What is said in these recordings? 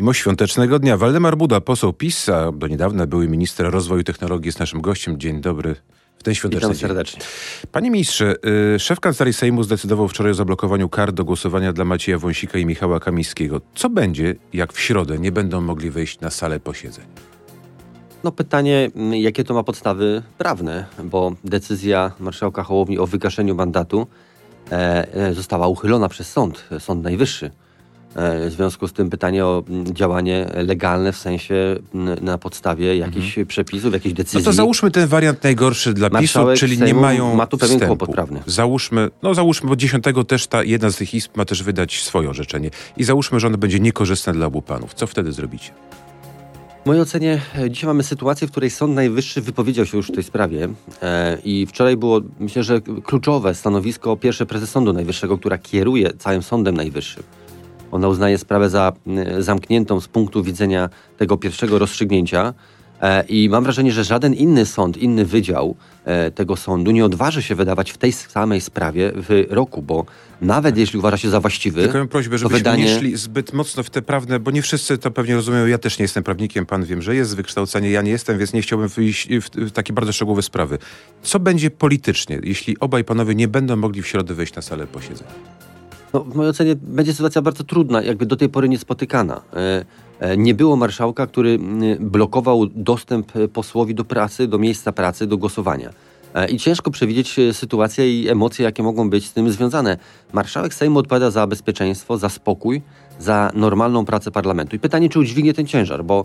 Mimo świątecznego dnia Waldemar Buda, poseł PiS, a do niedawna były minister rozwoju technologii, jest naszym gościem. Dzień dobry. W ten świąteczny Witam serdecznie. Dzień. Panie ministrze, y, szef Kancelarii Sejmu zdecydował wczoraj o zablokowaniu kart do głosowania dla Macieja Wąsika i Michała Kamińskiego. Co będzie, jak w środę nie będą mogli wejść na salę posiedzeń? No pytanie, m, jakie to ma podstawy prawne, bo decyzja marszałka Hołowni o wygaszeniu mandatu e, e, została uchylona przez sąd, Sąd Najwyższy. E, w związku z tym pytanie o m, działanie legalne w sensie m, na podstawie jakichś przepisów, jakichś decyzji. No to załóżmy ten wariant najgorszy dla PiSu, Marszałek czyli nie Sejmu mają ma tu pewien wstępu. kłopot prawny. Załóżmy, no załóżmy, bo 10 też ta jedna z tych izb ma też wydać swoje orzeczenie. I załóżmy, że ono będzie niekorzystne dla obu panów. Co wtedy zrobicie? W mojej ocenie e, dzisiaj mamy sytuację, w której Sąd Najwyższy wypowiedział się już w tej sprawie e, i wczoraj było, myślę, że kluczowe stanowisko pierwszy prezes Sądu Najwyższego, która kieruje całym Sądem Najwyższym. Ona uznaje sprawę za m, zamkniętą z punktu widzenia tego pierwszego rozstrzygnięcia e, i mam wrażenie, że żaden inny sąd, inny wydział e, tego sądu nie odważy się wydawać w tej samej sprawie wyroku, bo nawet jeśli uważa się za właściwy, Tylko mam prośbę, żebyśmy wydanie... nie szli zbyt mocno w te prawne, bo nie wszyscy to pewnie rozumieją. Ja też nie jestem prawnikiem, pan wiem, że jest z wykształcenia, ja nie jestem, więc nie chciałbym wyjść w, takie bardzo szczegółowe sprawy. Co będzie politycznie, jeśli obaj panowie nie będą mogli w środę wejść na salę posiedzeń? No, w mojej ocenie będzie sytuacja bardzo trudna, jakby do tej pory niespotykana. E, e, Nie było marszałka, który blokował dostęp e, posłowi do pracy, do miejsca pracy, do głosowania. I ciężko przewidzieć sytuację i emocje, jakie mogą być z tym związane. Marszałek Sejmu odpowiada za bezpieczeństwo, za spokój, za normalną pracę parlamentu. I pytanie, czy udźwignie ten ciężar, bo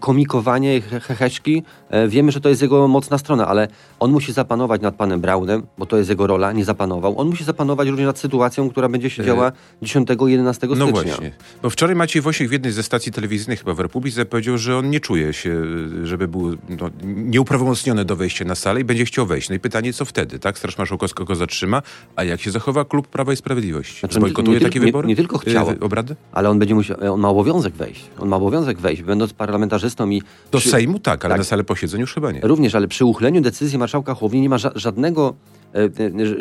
komikowanie, he- heheszki, e, wiemy, że to jest jego mocna strona, ale on musi zapanować nad panem Braunem, bo to jest jego rola, nie zapanował. On musi zapanować również nad sytuacją, która będzie się działa 10 i 11 stycznia. No właśnie. Bo wczoraj Maciej Wosiek w jednej ze stacji telewizyjnych, chyba w Republice, powiedział, że on nie czuje się, żeby był no, nieuprawomocniony do wejścia na salę i będzie chciał wejść. No i pytanie, co wtedy, tak? Straż Marszałkowska go zatrzyma, a jak się zachowa klub Prawa i Sprawiedliwości? Znaczy, Zbojkotuje nie taki tylko- nie- wybór? nie tylko chciał. Y, Obrady? Ale on będzie musiał, on ma obowiązek wejść. On ma obowiązek wejść, będąc parlamentarzystą i Do przy- Sejmu tak, ale tak. na salę posiedzeń już chyba nie. Również, ale przy uchyleniu decyzji marszałka Hołowni nie ma ża- żadnego e,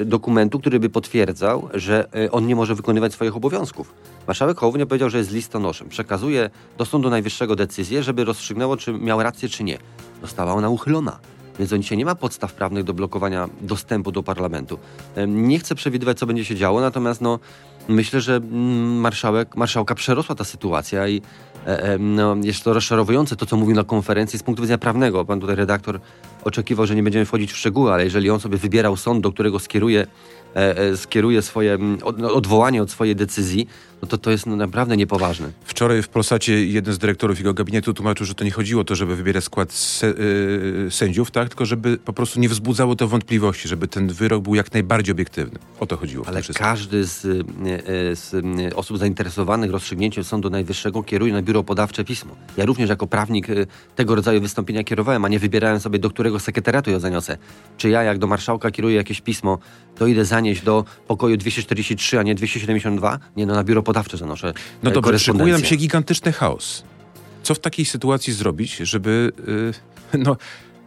e, dokumentu, który by potwierdzał, że e, on nie może wykonywać swoich obowiązków. Marszałek Hołownia powiedział, że jest listonoszem. Przekazuje do Sądu Najwyższego decyzję, żeby rozstrzygnęło, czy miał rację, czy nie. Została ona uchylona. Więc on dzisiaj nie ma podstaw prawnych do blokowania dostępu do parlamentu. Nie chcę przewidywać, co będzie się działo, natomiast no, myślę, że mm, marszałek, marszałka przerosła ta sytuacja i e, e, no, jest to rozczarowujące, to co mówił na konferencji z punktu widzenia prawnego. Pan tutaj redaktor oczekiwał, że nie będziemy wchodzić w szczegóły, ale jeżeli on sobie wybierał sąd, do którego skieruje, e, e, skieruje swoje no, odwołanie od swojej decyzji, no to to jest no, naprawdę niepoważne. Wczoraj w Polsacie jeden z dyrektorów jego gabinetu tłumaczył, że to nie chodziło o to, żeby wybierać skład se, y, sędziów, tak? tylko żeby po prostu nie wzbudzało to wątpliwości, żeby ten wyrok był jak najbardziej obiektywny. O to chodziło. Ale każdy z, y, y, z y, osób zainteresowanych rozstrzygnięciem Sądu Najwyższego kieruje na biuro podawcze pismo. Ja również jako prawnik y, tego rodzaju wystąpienia kierowałem, a nie wybierałem sobie, do którego sekretariatu ja zaniosę. Czy ja, jak do marszałka kieruję jakieś pismo, to idę zanieść do pokoju 243, a nie 272? Nie, no na biuro podawcze zanoszę No e, dobrze, szykuje nam się gigantyczny chaos. Co w takiej sytuacji zrobić, żeby y, no,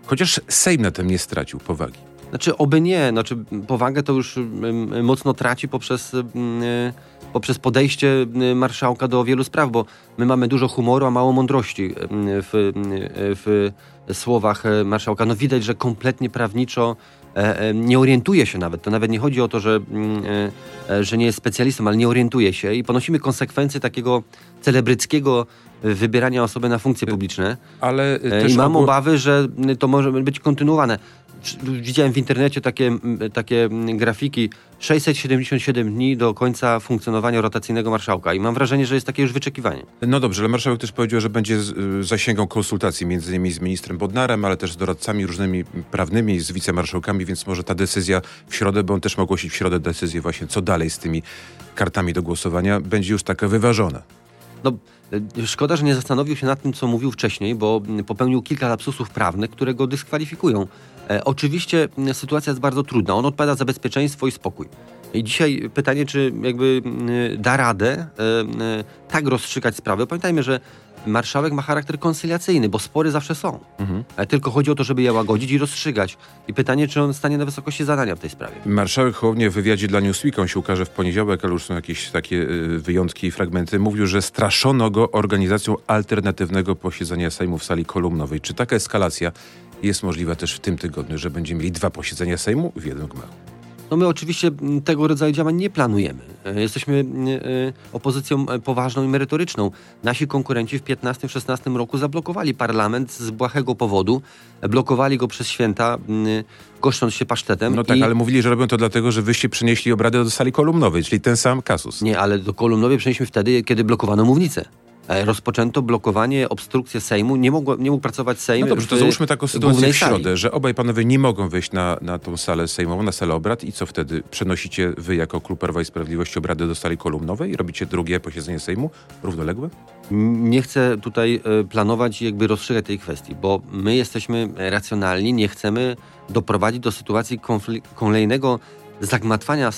chociaż Sejm na tym nie stracił powagi? Znaczy, oby nie. Znaczy, powagę to już mm, mocno traci poprzez, mm, y, poprzez podejście marszałka do wielu spraw, bo my mamy dużo humoru, a mało mądrości w, w słowach y, marszałka. No widać, że kompletnie prawniczo e, e, nie orientuje się nawet. To nawet nie chodzi o to, że, mm, e, e, że nie jest specjalistą, ale nie orientuje się i ponosimy konsekwencje takiego celebryckiego y, wybierania osoby na funkcje publiczne. Ale y, E, I mam obawy, że y, to może być kontynuowane. Widziałem w internecie takie, takie grafiki 677 dni do końca funkcjonowania rotacyjnego marszałka i mam wrażenie, że jest takie już wyczekiwanie. No dobrze, ale marszałek też powiedział, że będzie y, zasięgał konsultacji między innymi z ministrem Bodnarem, ale też z doradcami różnymi prawnymi, z wicemarszałkami, więc może ta decyzja w środę, bo on też ma ogłosić w środę decyzję właśnie, co dalej z tymi kartami do głosowania, będzie już taka wyważona. no, e, szkoda, że nie zastanowił się nad tym, co mówił wcześniej, bo popełnił kilka lapsusów prawnych, które go dyskwalifikują. E, oczywiście mm, sytuacja jest bardzo trudna. On odpowiada za bezpieczeństwo i spokój. I dzisiaj pytanie, czy jakby mm, da radę e, e, tak rozstrzygać sprawę. Pamiętajmy, że marszałek ma charakter koncyliacyjny, bo spory zawsze są. Mhm. Tylko chodzi o to, żeby je łagodzić i rozstrzygać. I pytanie, czy on stanie na wysokości zadania w tej sprawie. Marszałek Hołownia w wywiadzie dla Newsweek, on się ukaże w poniedziałek, ale już są jakieś takie wyjątki i fragmenty, mówił, że straszono go organizacją alternatywnego posiedzenia Sejmu w sali kolumnowej. Czy taka eskalacja jest możliwa też w tym tygodniu, że będziemy mieli dwa posiedzenia Sejmu w jednym gmachu? No my oczywiście tego rodzaju działań nie planujemy. E, jesteśmy e, opozycją e, poważną i merytoryczną. Nasi konkurenci w 15-16 roku zablokowali parlament z błahego powodu. Blokowali go przez święta, goszcząc się pasztetem. No tak, i... ale mówili, że robią to dlatego, że wyście przynieśli obrady do sali kolumnowej, czyli ten sam kasus. Nie, ale do kolumnowej przenieśliśmy wtedy, kiedy blokowano mównicę. E, rozpoczęto blokowanie, obstrukcję Sejmu. Nie, mogło, nie mógł pracować Sejm. No dobrze, to załóżmy taką sytuację w środę, sali. że obaj panowie nie mogą wejść na, na tą salę sejmową, na salę obrad i co wtedy? Przenosicie wy jako Klub Prawa i Sprawiedliwości obrady do sali kolumnowej? Robicie drugie posiedzenie Sejmu równoległe? Nie chcę tutaj e, planować i jakby rozstrzygać tej kwestii, bo my jesteśmy racjonalni, nie chcemy doprowadzić do sytuacji kolejnego zagmatwania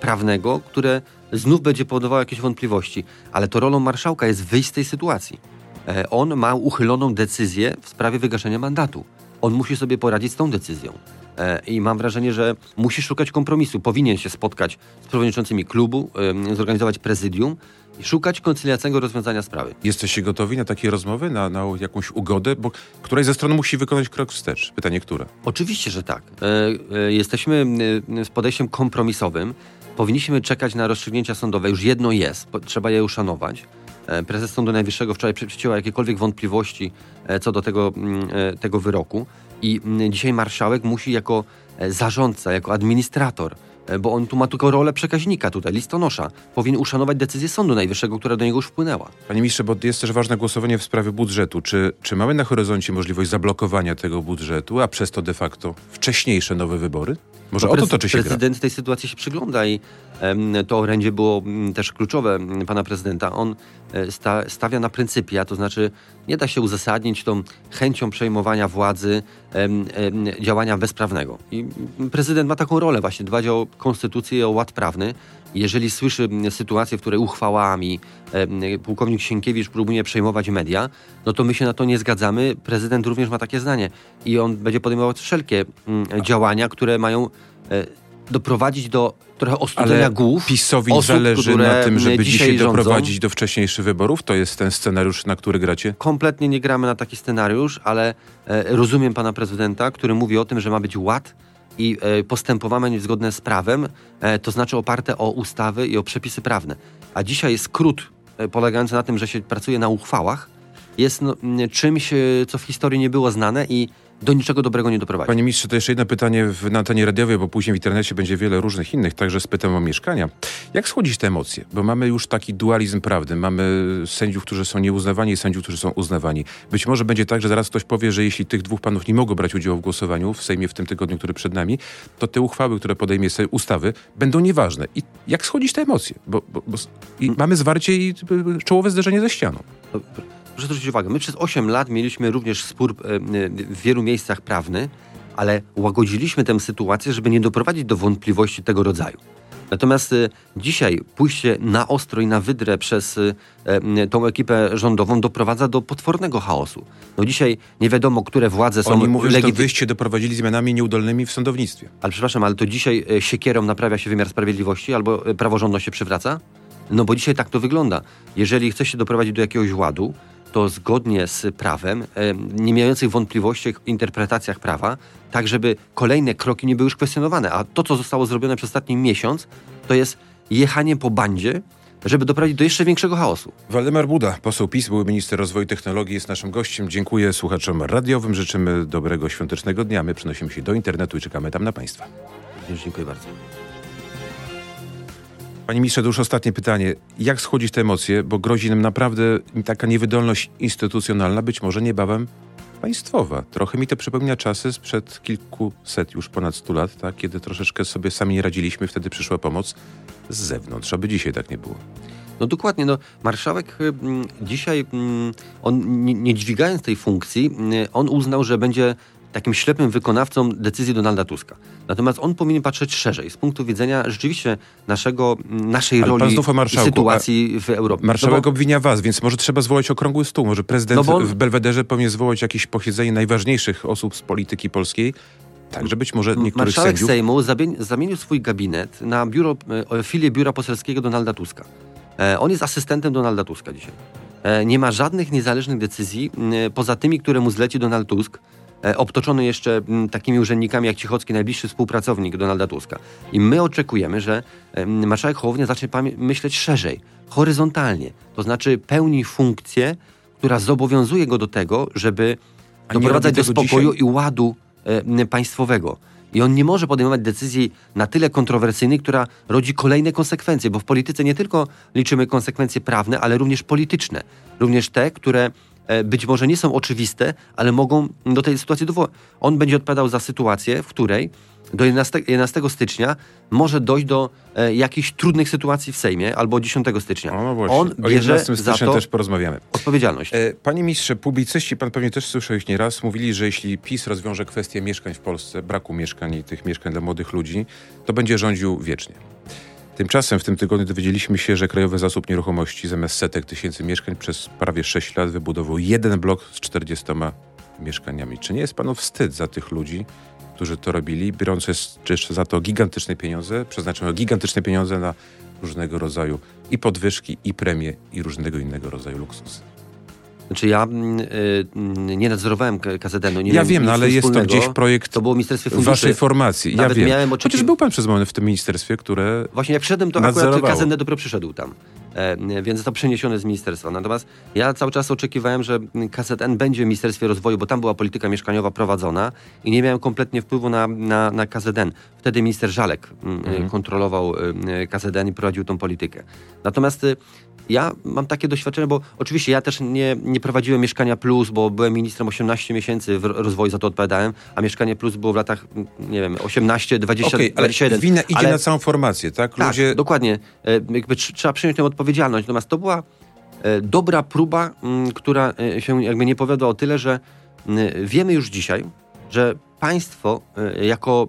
prawnego, które znów będzie powodowało jakieś wątpliwości. Ale to rolą marszałka jest wyjść z tej sytuacji. E, on ma uchyloną decyzję w sprawie wygaszenia mandatu. On musi sobie poradzić z tą decyzją. E, I mam wrażenie, że musi szukać kompromisu. Powinien się spotkać z przewodniczącymi klubu, zorganizować prezydium i szukać koncyliacyjnego rozwiązania sprawy. Jesteście gotowi na takie rozmowy, na, na jakąś ugodę? Bo któraś ze stron musi wykonać krok wstecz. Pytanie, które? Oczywiście, że tak. E, jesteśmy z podejściem kompromisowym powinniśmy czekać na rozstrzygnięcia sądowe. Już jedno jest, trzeba je uszanować. E, prezes Sądu Najwyższego wczoraj przycięła jakiekolwiek wątpliwości e, co do tego, mm, e, tego wyroku i mm, dzisiaj marszałek musi jako zarządca, jako administrator bo on tu ma tylko rolę przekaźnika tutaj, listonosza. Powinien uszanować decyzję Sądu Najwyższego, która do niego już wpłynęła. Panie ministrze, bo jest też ważne głosowanie w sprawie budżetu. Czy, czy mamy na horyzoncie możliwość zablokowania tego budżetu, a przez to de facto wcześniejsze nowe wybory? Może o to toczy się Prezydent gra. tej sytuacji się przygląda i to orędzie było mm, też kluczowe pana prezydenta. On e, sta, stawia na pryncypia, to znaczy nie da się uzasadnić tą chęcią przejmowania władzy działania bezprawnego. I prezydent ma taką rolę właśnie, dbać o konstytucję i o ład prawny. Jeżeli słyszy sytuację, w której uchwałami pułkownik Sienkiewicz próbuje przejmować media, no to my się na to nie zgadzamy. Prezydent również ma takie zdanie i on będzie podejmował wszelkie działania, które mają e, doprowadzić do trochę ostudzenia Ale głów. PiSowi osób, zależy na tym, żeby dzisiaj, dzisiaj doprowadzić do wcześniejszych wyborów? To jest ten scenariusz, na który gracie? Kompletnie nie gramy na taki scenariusz, ale e, rozumiem pana prezydenta, który mówi o tym, że ma być ład i e, postępowanie zgodne z prawem, e, to znaczy oparte o ustawy i o przepisy prawne. A dzisiaj skrót e, polegający na tym, że się pracuje na uchwałach, jest no, czymś, e, co w historii nie było znane i do niczego dobrego nie doprowadzi. Panie ministrze, to jeszcze jedno pytanie w, na antenie radiowej, bo później w internecie będzie wiele różnych innych, także spytam o mieszkania. Jak schodzić te emocje? Bo mamy już taki dualizm prawdy. Mamy sędziów, którzy są nieuznawani i sędziów, którzy są uznawani. Być może będzie tak, że zaraz ktoś powie, że jeśli tych dwóch panów nie mogą brać udziału w głosowaniu w Sejmie w tym tygodniu, który przed nami, to te uchwały, które podejmie ustawy, będą nieważne. I jak schodzić te emocje? Bo, bo, bo i mamy zwarcie i czołowe zderzenie ze ścianą. Proszę zwrócić uwagę, my przez 8 lat mieliśmy również spór e, e, w wielu miejscach prawny, ale łagodziliśmy tę sytuację, żeby nie doprowadzić do wątpliwości tego rodzaju. Natomiast e, dzisiaj pójście na ostro i na wydrę przez tą ekipę rządową doprowadza do potwornego chaosu. No dzisiaj nie wiadomo, które władze są... Oni mówią, legity... że to wyście doprowadzili zmianami nieudolnymi w sądownictwie. Ale przepraszam, ale to dzisiaj siekierą naprawia się wymiar sprawiedliwości albo praworządność się przywraca? No bo dzisiaj tak to wygląda. Jeżeli chce się doprowadzić do jakiegoś ładu, to zgodnie z prawem, nie mających wątpliwości w interpretacjach prawa, tak żeby kolejne kroki nie były już kwestionowane. A to, co zostało zrobione przez ostatni miesiąc, to jest jechanie po bandzie, żeby doprowadzić do jeszcze większego chaosu. Waldemar Buda, poseł PiS, były minister rozwoju i technologii, jest naszym gościem. Dziękuję słuchaczom radiowym, życzymy dobrego świątecznego dnia. My przenosimy się do internetu i czekamy tam na Państwa. Dziękuję bardzo. Panie ministrze, to już ostatnie pytanie. Jak schodzić te emocje, bo grozi nam naprawdę taka niewydolność instytucjonalna, być może niebawem państwowa. Trochę mi to przypomina czasy sprzed kilkuset, już ponad stu lat, tak? kiedy troszeczkę sobie sami nie radziliśmy, wtedy przyszła pomoc z zewnątrz, aby dzisiaj tak nie było. No dokładnie, no marszałek mm, dzisiaj, mm, on nie, nie dźwigając tej funkcji, mm, on uznał, że będzie takim ślepym wykonawcą decyzji Donalda Tuska. Natomiast on powinien patrzeć szerzej, z punktu widzenia rzeczywiście naszego, mm, naszej Ale roli i sytuacji w Europie. Marszałek No bo- obwinia was, więc może trzeba zwołać okrągły stół. Może prezydent No on- w Belwederze powinien zwołać jakieś posiedzenie najważniejszych osób z polityki polskiej, tak, że być może niektórych Marszałek sędziów... Sejmu zamienił swój gabinet na biuro, e, filię biura poselskiego Donalda Tuska. E, on jest asystentem Donalda Tuska dzisiaj. E, nie ma żadnych niezależnych decyzji poza tymi, które mu zleci Donald Tusk. E, obtoczony jeszcze m, takimi urzędnikami jak Cichocki, najbliższy współpracownik Donalda Tuska. I my oczekujemy, że marszałek Hołownia zacznie myśleć szerzej, horyzontalnie. To znaczy pełni funkcję, która zobowiązuje go do tego, żeby A doprowadzać do spokoju dzisiaj? i ładu państwowego. I on nie może podejmować decyzji na tyle kontrowersyjnej, która rodzi kolejne konsekwencje, bo w polityce nie tylko liczymy konsekwencje prawne, ale również polityczne. Również te, które być może nie są oczywiste, ale mogą do tej sytuacji dowołać. On będzie odpowiadał za sytuację, w której do 11, 11 stycznia może dojść do e, jakichś trudnych sytuacji w Sejmie albo 10 stycznia. O, no właśnie. On o bierze 11 za stycznia to też porozmawiamy. odpowiedzialność. E, Panie ministrze, publicyści, pan pewnie też słyszał już nieraz, mówili, że jeśli PiS rozwiąże kwestię mieszkań w Polsce, braku mieszkań i tych mieszkań dla młodych ludzi, to będzie rządził wiecznie. Tymczasem w tym tygodniu dowiedzieliśmy się, że Krajowy Zasób Nieruchomości zamiast setek tysięcy mieszkań przez prawie 6 lat wybudował jeden blok z 40 mieszkaniami. Czy nie jest panu wstyd za tych ludzi, którzy to robili, biorąc jeszcze za to gigantyczne pieniądze, przeznaczono gigantyczne pieniądze na różnego rodzaju i podwyżki, i premie, i różnego innego rodzaju luksusy? Znaczy ja mm, y, mm, nie nadzorowałem KZN-u. Nie Ja wiem, no ale jest to gdzieś projekt To było w Ministerstwie Funduszy. waszej formacji. Ja Nawet wiem. miałem Chociaż był pan przez moment w tym ministerstwie, które... Właśnie jak wszedłem, to akurat. KZN dopiero przyszedł tam. E, więc to przeniesione z ministerstwa. Natomiast ja cały czas oczekiwałem, że KZN będzie w Ministerstwie Rozwoju, bo tam była polityka mieszkaniowa prowadzona i nie miałem kompletnie wpływu na, na, na KZN. Wtedy minister Żalek mm, Mhm. kontrolował y, KZN i prowadził tą politykę. Natomiast ja mam takie doświadczenie, bo oczywiście ja też nie, nie prowadziłem Mieszkania Plus, bo byłem ministrem 18 miesięcy w rozwoju, za to odpowiadałem, a Mieszkanie Plus było w latach, nie wiem, 18, 20, Okej, ale 21. wina idzie Ale- na całą formację, tak? tak, Ludzie... dokładnie. E, Jakby tr- trzeba przyjąć tę odpowiedzialność. Natomiast to była e, dobra próba, która e, się jakby nie powiodła o tyle, że wiemy już dzisiaj, że państwo e, jako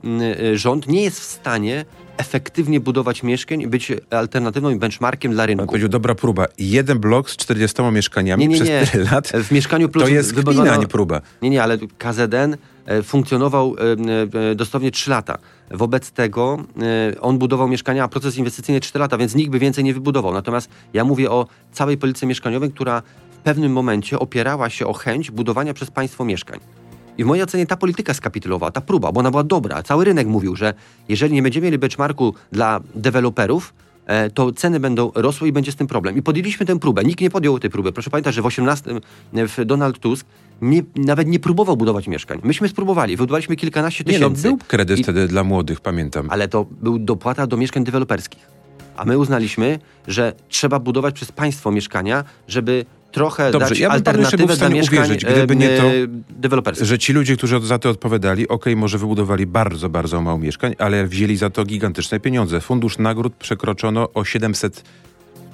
e, rząd nie jest w stanie efektywnie budować mieszkań i być alternatywą i benchmarkiem dla Pan rynku. powiedział, dobra próba. Jeden blok z 40 mieszkaniami Nie, nie, przez nie. tyle lat, W Mieszkaniu Plus to jest wybudowano- a nie próba. Nie, nie, ale KZN e, funkcjonował e, e, dosłownie 3 lata. Wobec tego on budował mieszkania, a proces inwestycyjny 4 lata, więc nikt by więcej nie wybudował. Natomiast ja mówię o całej polityce mieszkaniowej, która w pewnym momencie opierała się o chęć budowania przez państwo mieszkań. I w mojej ocenie ta polityka skapitulowała, ta próba, bo ona była dobra. Cały rynek mówił, że jeżeli nie będziemy mieli benchmarku dla deweloperów, e, to ceny będą rosły i będzie z tym problem. I podjęliśmy tę próbę. Nikt nie podjął tej próby. Proszę pamiętać, że w 18 w Donald Tusk nie, nawet nie próbował budować mieszkań. Myśmy spróbowali, wybudowaliśmy kilkanaście Nie, no, tysięcy. był kredyt I- wtedy dla młodych, pamiętam. ale to był dopłata do mieszkań deweloperskich. A my uznaliśmy, że trzeba budować przez państwo mieszkania, żeby trochę Dobrze, dać ja bym alternatywę w dla mieszkań uwierzyć, gdyby nie to, e, deweloperskich. Że ci ludzie, którzy za to odpowiadali, okej, może wybudowali bardzo, bardzo mało mieszkań, ale wzięli za to gigantyczne pieniądze. Fundusz nagród przekroczono o 700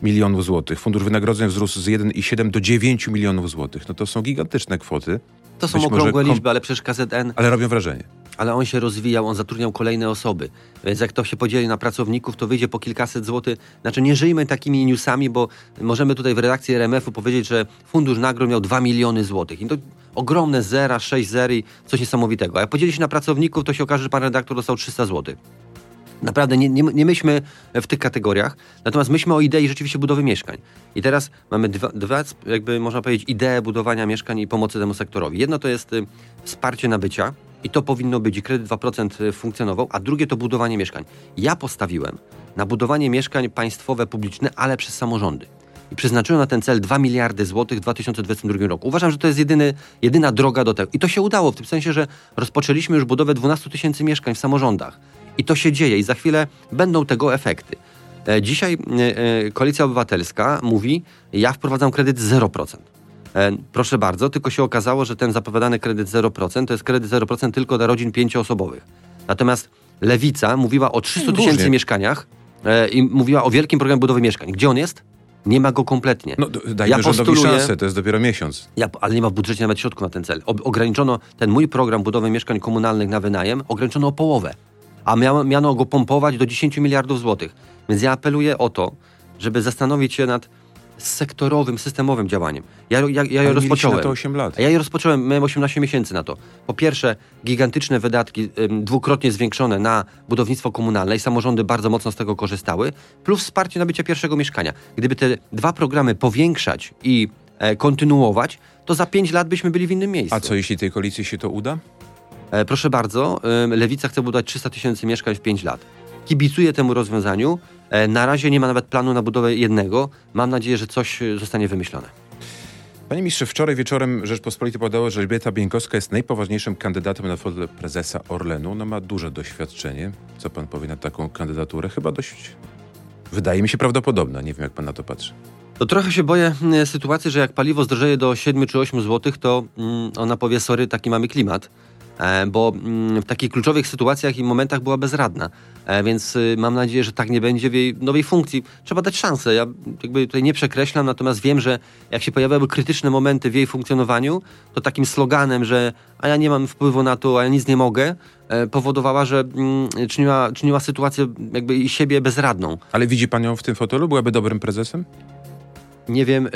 milionów złotych. Fundusz wynagrodzeń wzrósł z 1,7 do 9 milionów złotych. No to są gigantyczne kwoty, To są być okrągłe liczby, ale przecież KZN, ale robią wrażenie. Ale on się rozwijał, on zatrudniał kolejne osoby. Więc jak to się podzieli na pracowników, to wyjdzie po kilkaset złotych. Znaczy nie żyjmy takimi newsami, bo możemy tutaj w redakcji RMF-u powiedzieć, że fundusz nagród miał 2 miliony złotych. I to ogromne zera, 6 zer i coś niesamowitego. A jak podzieli się na pracowników, to się okaże, że pan redaktor dostał 300 złotych. Naprawdę nie, nie, nie myślmy w tych kategoriach, natomiast myślmy o idei rzeczywiście budowy mieszkań. I teraz mamy dwa, dwa jakby można powiedzieć, idee budowania mieszkań i pomocy temu sektorowi. Jedno to jest y, wsparcie nabycia i to powinno być, i kredyt 2% funkcjonował, a drugie to budowanie mieszkań. Ja postawiłem na budowanie mieszkań państwowe, publiczne, ale przez samorządy. I przeznaczyłem na ten cel 2 miliardy złotych w 2022 roku. Uważam, że to jest jedyny, jedyna droga do tego. I to się udało w tym sensie, że rozpoczęliśmy już budowę 12 tysięcy mieszkań w samorządach. I to się dzieje i za chwilę będą tego efekty. E, Dzisiaj e, e, Koalicja Obywatelska mówi, ja wprowadzam kredyt 0%. E, Proszę bardzo, tylko się okazało, że ten zapowiadany kredyt 0% to jest kredyt 0% tylko dla rodzin pięcioosobowych. Natomiast Lewica mówiła o 300 Różnie. tysięcy mieszkaniach e, i mówiła o wielkim programie budowy mieszkań. Gdzie on jest? Nie ma go kompletnie. No, dajmy ja rządowi szansę, to jest dopiero miesiąc. Ja, ale nie ma w budżecie nawet środków na ten cel. O, ograniczono ten mój program budowy mieszkań komunalnych na wynajem, ograniczono o połowę. A miano, miano go pompować do 10 miliardów złotych. Więc ja apeluję o to, żeby zastanowić się nad sektorowym, systemowym działaniem. Ja, ja, ja je rozpocząłem. na to 8 lat. Ja je rozpocząłem, miałem 18 miesięcy na to. Po pierwsze, gigantyczne wydatki, dwukrotnie zwiększone na budownictwo komunalne i samorządy bardzo mocno z tego korzystały, plus wsparcie nabycia pierwszego mieszkania. Gdyby te dwa programy powiększać i e, kontynuować, to za 5 lat byśmy byli w innym miejscu. A co jeśli tej koalicji się to uda? E, proszę bardzo, e, Lewica chce budować 300 tysięcy mieszkań w 5 lat. Kibicuję temu rozwiązaniu. E, na razie nie ma nawet planu na budowę jednego. Mam nadzieję, że coś e, zostanie wymyślone. Panie ministrze, wczoraj wieczorem Rzeczpospolita podało, że Elżbieta Bieńkowska jest najpoważniejszym kandydatem na fotel prezesa Orlenu. Ona ma duże doświadczenie. Co pan powie na taką kandydaturę? Chyba dość, wydaje mi się, prawdopodobna. Nie wiem, jak pan na to patrzy. To trochę się boję mm, sytuacji, że jak paliwo zdrożeje do 7 czy 8 zł, to mm, ona powie, sorry, taki mamy klimat. E, bo mm, w takich kluczowych sytuacjach i momentach była bezradna. E, więc y, mam nadzieję, że tak nie będzie w jej nowej funkcji. Trzeba dać szansę. Ja jakby tutaj nie przekreślam, natomiast wiem, że jak się pojawiały krytyczne momenty w jej funkcjonowaniu, to takim sloganem, że a ja nie mam wpływu na to, a ja nic nie mogę, e, powodowała, że mm, czyniła, czyniła sytuację jakby i siebie bezradną. Ale widzi pan ją w tym fotelu? Byłaby dobrym prezesem? Nie wiem,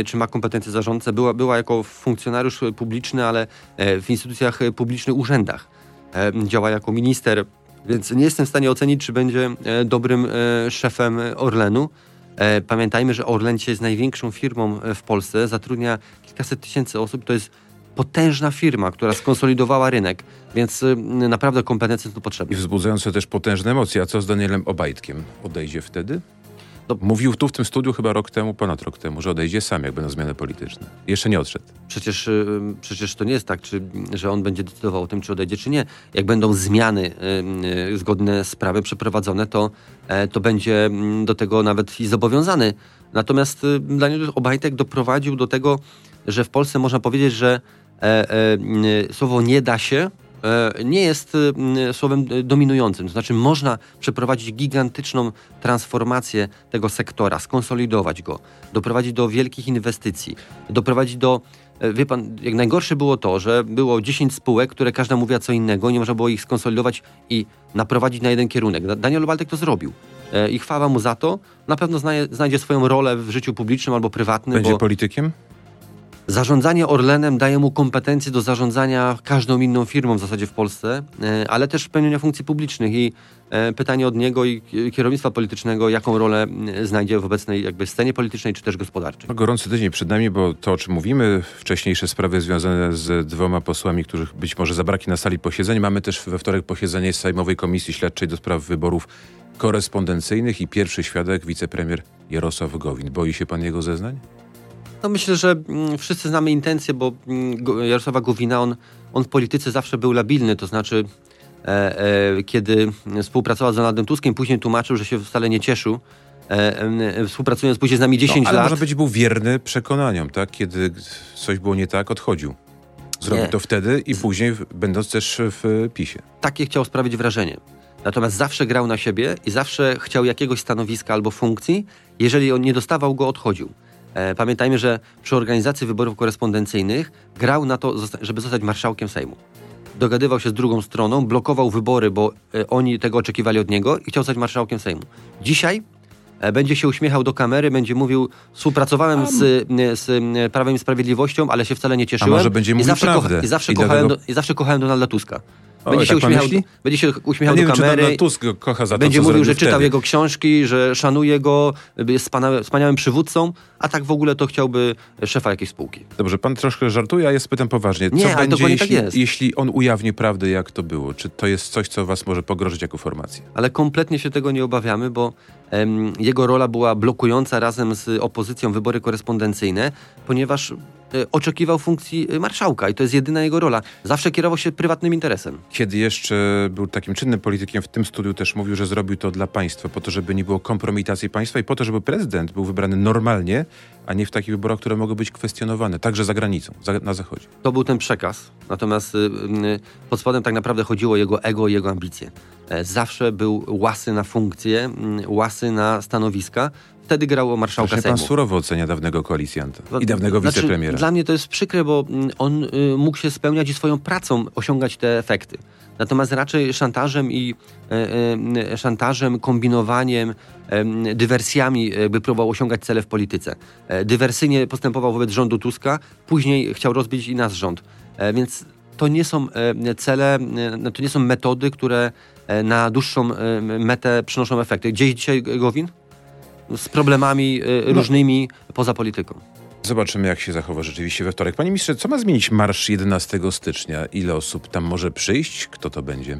y, czy ma kompetencje zarządcy. Była, była jako funkcjonariusz publiczny, ale e, w instytucjach publicznych, urzędach. E, działa jako minister, więc nie jestem w stanie ocenić, czy będzie e, dobrym szefem Orlenu. Pamiętajmy, że Orlen dzisiaj jest największą firmą w Polsce, zatrudnia kilkaset tysięcy osób. To jest potężna firma, która skonsolidowała rynek, więc naprawdę kompetencje są potrzebne. I wzbudzające też potężne emocje. A co z Danielem Obajtkiem? Odejdzie wtedy? No, mówił tu w tym studiu chyba rok temu, ponad rok temu, że odejdzie sam, jak będą zmiany polityczne. Jeszcze nie odszedł. Przecież, y, przecież to nie jest tak, czy, że on będzie decydował o tym, czy odejdzie, czy nie. Jak będą zmiany y, y, zgodne z prawem przeprowadzone, to, e, to będzie mm, do tego nawet i zobowiązany. Natomiast Daniel Obajtek doprowadził do tego, że w Polsce można powiedzieć, że e, e, słowo nie da się nie jest e, słowem dominującym. To znaczy, można przeprowadzić gigantyczną transformację tego sektora, skonsolidować go, doprowadzić do wielkich inwestycji, doprowadzić do. E, wie pan, jak najgorsze było to, że było 10 spółek, które każda mówiła co innego, nie można było ich skonsolidować i naprowadzić na jeden kierunek. Daniel Waldek to zrobił. I chwała mu za to. Na pewno znajdzie swoją rolę w życiu publicznym albo prywatnym. Będzie bo... politykiem? Zarządzanie Orlenem daje mu kompetencje do zarządzania każdą inną firmą w zasadzie w Polsce, e, ale też pełnienia funkcji publicznych i e, pytanie od niego i kierownictwa politycznego, jaką rolę znajdzie w obecnej jakby scenie politycznej czy też gospodarczej. No, gorący tydzień przed nami, bo to o czym mówimy, wcześniejsze sprawy związane z dwoma posłami, których być może zabraknie na sali posiedzeń. Mamy też we wtorek posiedzenie Sejmowej Komisji Śledczej do spraw wyborów korespondencyjnych i pierwszy świadek, wicepremier Jarosław Gowin. Boi się pan jego zeznań? No myślę, że mm, wszyscy znamy intencje, bo mm, Jarosława Gowina, on, on w polityce zawsze był labilny, to znaczy e, e, kiedy współpracował z Donaldem Tuskiem, później tłumaczył, że się wcale nie cieszył, e, e współpracując później z nami 10 no, ale lat. Ale może być był wierny przekonaniom, tak? Kiedy coś było nie tak, odchodził. Zrobił nie. to wtedy i później będąc też w PiSie. Takie chciał sprawić wrażenie. Natomiast zawsze grał na siebie i zawsze chciał jakiegoś stanowiska albo funkcji. Jeżeli on nie dostawał go, odchodził. E, pamiętajmy, że przy organizacji wyborów korespondencyjnych grał na to, żeby zostać marszałkiem Sejmu. Dogadywał się z drugą stroną, blokował wybory, bo e, oni tego oczekiwali od niego i chciał zostać marszałkiem Sejmu. Dzisiaj e, będzie się uśmiechał do kamery, będzie mówił, współpracowałem z, z Prawem i Sprawiedliwością, ale się wcale nie cieszyłem. A może będzie mówił I zawsze, prawdę. i zawsze, I kochałem, dlatego... do, I zawsze kochałem Donalda Tuska. Będzie, się tak uśmiechał, będzie się uśmiechał ja do kamery. Wiem, Tusk go kocha za to, będzie mówił, że czytał wtedy. jego książki, że szanuje go, jest wspaniałym przywódcą, a tak w ogóle to chciałby szefa jakiejś spółki. Dobrze, pan troszkę żartuje, a ja spytam poważnie. Co Nie, będzie, jeśli, tak jest. jeśli on ujawni prawdę, jak to było? Czy to jest coś, co was może pogrożyć jako formację? Ale kompletnie się tego nie obawiamy, bo em, jego rola była blokująca razem z opozycją wybory korespondencyjne, ponieważ oczekiwał funkcji e, marszałka i to jest jedyna jego rola. Zawsze kierował się prywatnym interesem. Kiedy jeszcze był takim czynnym politykiem, w tym studiu też mówił, że zrobił to dla państwa, po to, żeby nie było kompromitacji państwa i po to, żeby prezydent był wybrany normalnie, a nie w takich wyborach, które mogą być kwestionowane, także za granicą, za, na zachodzie. To był ten przekaz. Natomiast y, y, pod spodem tak naprawdę chodziło o jego ego i jego ambicje. E, zawsze był łasy na funkcje, y, łasy na stanowiska, wtedy grał o marszałka Właśnie Sejmu. pan surowo ocenia dawnego koalicjanta i dawnego Znaczy, wicepremiera. Dla mnie to jest przykre, bo mm, on y, mógł się spełniać i swoją pracą osiągać te efekty. Natomiast raczej szantażem i e, e, szantażem, kombinowaniem, e, dywersjami jakby próbował osiągać cele w polityce. E, dywersyjnie postępował wobec rządu Tuska, później chciał rozbić i nasz rząd. E, więc to nie są e, cele, e, no, to nie są metody, które e, na dłuższą e, metę przynoszą efekty. Gdzie jest dzisiaj Gowin? Z problemami e, różnymi poza polityką. Zobaczymy, jak się zachowa rzeczywiście we wtorek. Panie ministrze, co ma zmienić marsz 11 stycznia? Ile osób tam może przyjść? Kto to będzie?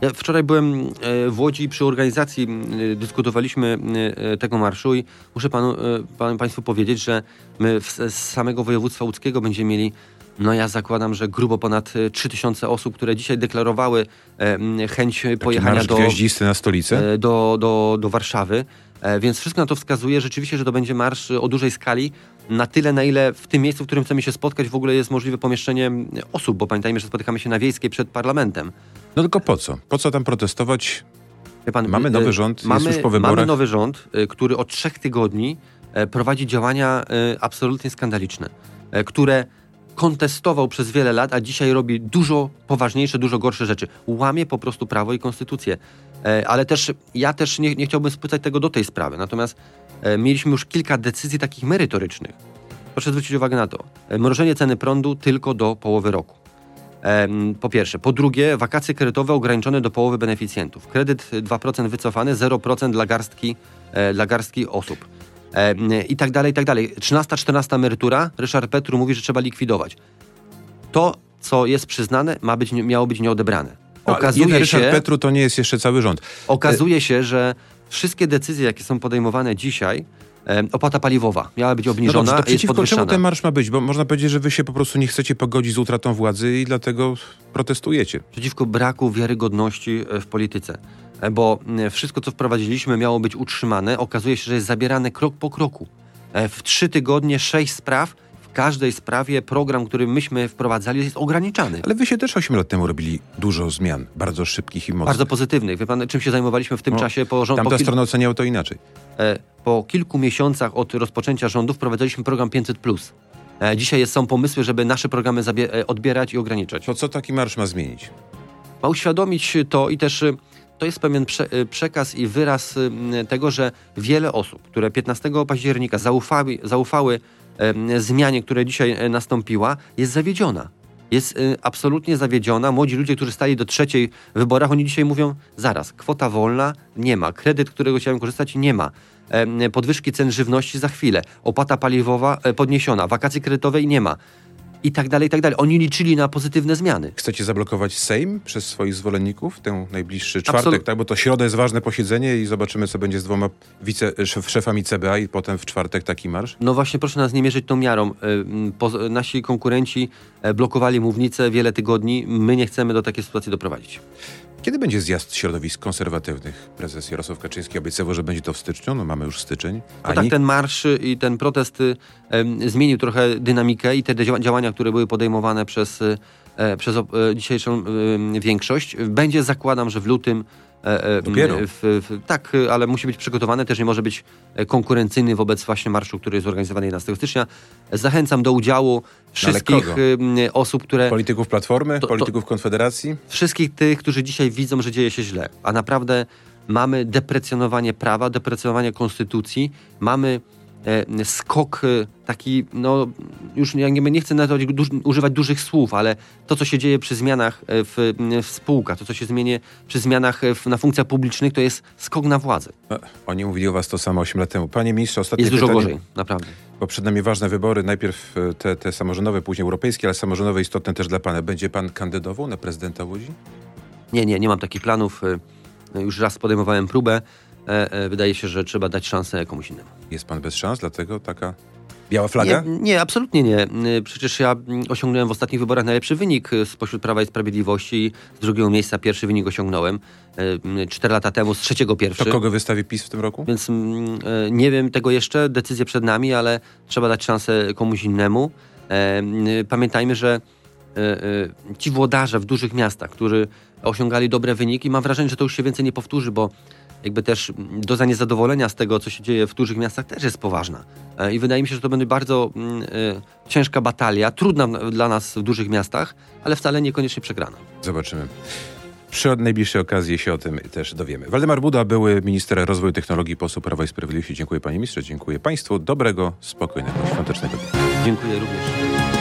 Ja wczoraj byłem e, w Łodzi przy organizacji, e, dyskutowaliśmy e, tego marszu i muszę panu, pan, Państwu powiedzieć, że my z samego województwa łódzkiego będziemy mieli, no ja zakładam, że grubo ponad e, 3000 osób, które dzisiaj deklarowały chęć Taki pojechania marsz do, na stolicę? do, do, do Warszawy. E, Więc wszystko na to wskazuje rzeczywiście, że to będzie marsz o dużej skali. Na tyle, na ile w tym miejscu, w którym chcemy się spotkać, w ogóle jest możliwe pomieszczenie osób, bo pamiętajmy, że spotykamy się na Wiejskiej przed parlamentem. No tylko po co? Po co tam protestować? Pan, Mamy nowy rząd, jest mamy, już po wyborach. Mamy nowy rząd, który od trzech tygodni e, prowadzi działania e, absolutnie skandaliczne, e, które kontestował przez wiele lat, a dzisiaj robi dużo poważniejsze, dużo gorsze rzeczy. Łamie po prostu prawo i konstytucję. E, Ale też ja też nie, nie chciałbym spytać tego do tej sprawy. Natomiast e, mieliśmy już kilka decyzji takich merytorycznych. Proszę zwrócić uwagę na to. E, Mrożenie ceny prądu tylko do połowy roku. Po pierwsze. Po drugie, wakacje kredytowe ograniczone do połowy beneficjentów. Kredyt 2% wycofany, 0% dla garstki, dla garstki osób. I tak dalej, i tak dalej. 13, 14 emerytura. Ryszard Petru mówi, że trzeba likwidować. To, co jest przyznane, ma być, miało być nieodebrane. No, Okazuje jeden się, Ryszard Petru to nie jest jeszcze cały rząd. okazuje się, że wszystkie decyzje, jakie są podejmowane dzisiaj, opłata paliwowa miała być No obniżona, dobrze, to jest czemu ten marsz ma być? Bo można powiedzieć, że wy się po prostu nie chcecie pogodzić z utratą władzy i dlatego protestujecie. przeciwko braku wiarygodności e, w polityce. E, Bo wszystko, co wprowadziliśmy, miało być utrzymane. Okazuje się, że jest zabierane krok po kroku. E, W trzy tygodnie sześć spraw. W każdej sprawie program, który myśmy wprowadzali, jest ograniczany. Ale wy się też 8 lat temu robili dużo zmian, bardzo szybkich i mocnych. Bardzo pozytywnych. Wie pan, czym się zajmowaliśmy w tym No, czasie po, rząd, po, Tamta kil, strona oceniała to inaczej. e, po kilku miesiącach od rozpoczęcia rządu wprowadzaliśmy program 500. E, Dzisiaj jest, są pomysły, żeby nasze programy e, odbierać i ograniczać. To co taki marsz ma zmienić? ma uświadomić to i też y, to jest pewien prze, y, przekaz i wyraz y, tego, że wiele osób, które 15 października zaufały, zaufały zmianie, która dzisiaj e, nastąpiła, jest zawiedziona. Jest y, absolutnie zawiedziona. Młodzi ludzie, którzy stali do trzeciej w wyborach, oni dzisiaj mówią, zaraz, kwota wolna nie ma, kredyt, którego chciałem korzystać nie ma, podwyżki cen żywności za chwilę, opłata paliwowa e, podniesiona, wakacji kredytowej nie ma i tak dalej, i tak dalej. Oni liczyli na pozytywne zmiany. Chcecie zablokować Sejm przez swoich zwolenników ten najbliższy czwartek, Absolut- tak? Bo to środa jest ważne posiedzenie i zobaczymy, co będzie z dwoma wice, szef, szefami CBA i potem w czwartek taki marsz. No właśnie, proszę nas nie mierzyć tą miarą. Po, nasi konkurenci e, blokowali mównicę wiele tygodni. My nie chcemy do takiej sytuacji doprowadzić. Kiedy będzie zjazd środowisk konserwatywnych? Prezes Jarosław Kaczyński obiecywał, że będzie to w styczniu. No mamy już styczeń. No tak, ten marsz i ten protest y, zmienił trochę dynamikę i te dzia- działania, które były podejmowane przez, y, e, przez e, dzisiejszą y, większość. Będzie, zakładam, że w lutym. E, e, Dopiero. W, w, tak, ale musi być przygotowany, też nie może być e, konkurencyjny wobec właśnie marszu, który jest organizowany 11 stycznia. Zachęcam do udziału wszystkich osób, które Polityków Platformy, To- to- polityków Konfederacji? wszystkich tych, którzy dzisiaj widzą, że dzieje się źle, a naprawdę mamy deprecjonowanie prawa, deprecjonowanie konstytucji, mamy skok e, taki, no już nie, nie chcę na to duż, używać dużych słów, ale to, co się dzieje przy zmianach e, w, w spółkach, to, co się zmieni przy zmianach e, w, na funkcjach publicznych, to jest skok na władzę. E, Oni mówili o was to samo 8 lat temu. Panie ministrze, ostatnie Jest dużo pytanie, gorzej, naprawdę. bo przed nami ważne wybory. Najpierw e, te, te samorządowe, później europejskie, ale samorządowe istotne też dla pana. Będzie pan kandydował na prezydenta Łodzi? Nie, nie, nie mam takich planów. e, Już raz podejmowałem próbę. E, e, Wydaje się, że trzeba dać szansę komuś innemu. Jest pan bez szans, dlatego taka biała flaga? Nie, nie, absolutnie nie. Y, Przecież ja osiągnąłem w ostatnich wyborach najlepszy wynik spośród Prawa i Sprawiedliwości. Z drugiego miejsca pierwszy wynik osiągnąłem. Cztery lata temu z trzeciego pierwszy. To kogo wystawi PiS w tym roku? Więc mm, nie wiem tego jeszcze, decyzje przed nami, ale trzeba dać szansę komuś innemu. E, Pamiętajmy, że ci włodarze w dużych miastach, którzy osiągali dobre wyniki, mam wrażenie, że to już się więcej nie powtórzy, bo jakby też doza niezadowolenia z tego, co się dzieje w dużych miastach też jest poważna. E, I wydaje mi się, że to będzie bardzo mm, e, ciężka batalia, trudna dla nas w dużych miastach, ale wcale niekoniecznie przegrana. Zobaczymy. Przy najbliższej okazji się o tym też dowiemy. Waldemar Buda, były minister rozwoju technologii, poseł Prawa i Sprawiedliwości. Dziękuję panie ministrze, dziękuję państwu. Dobrego, spokojnego, świątecznego dnia. Dziękuję również.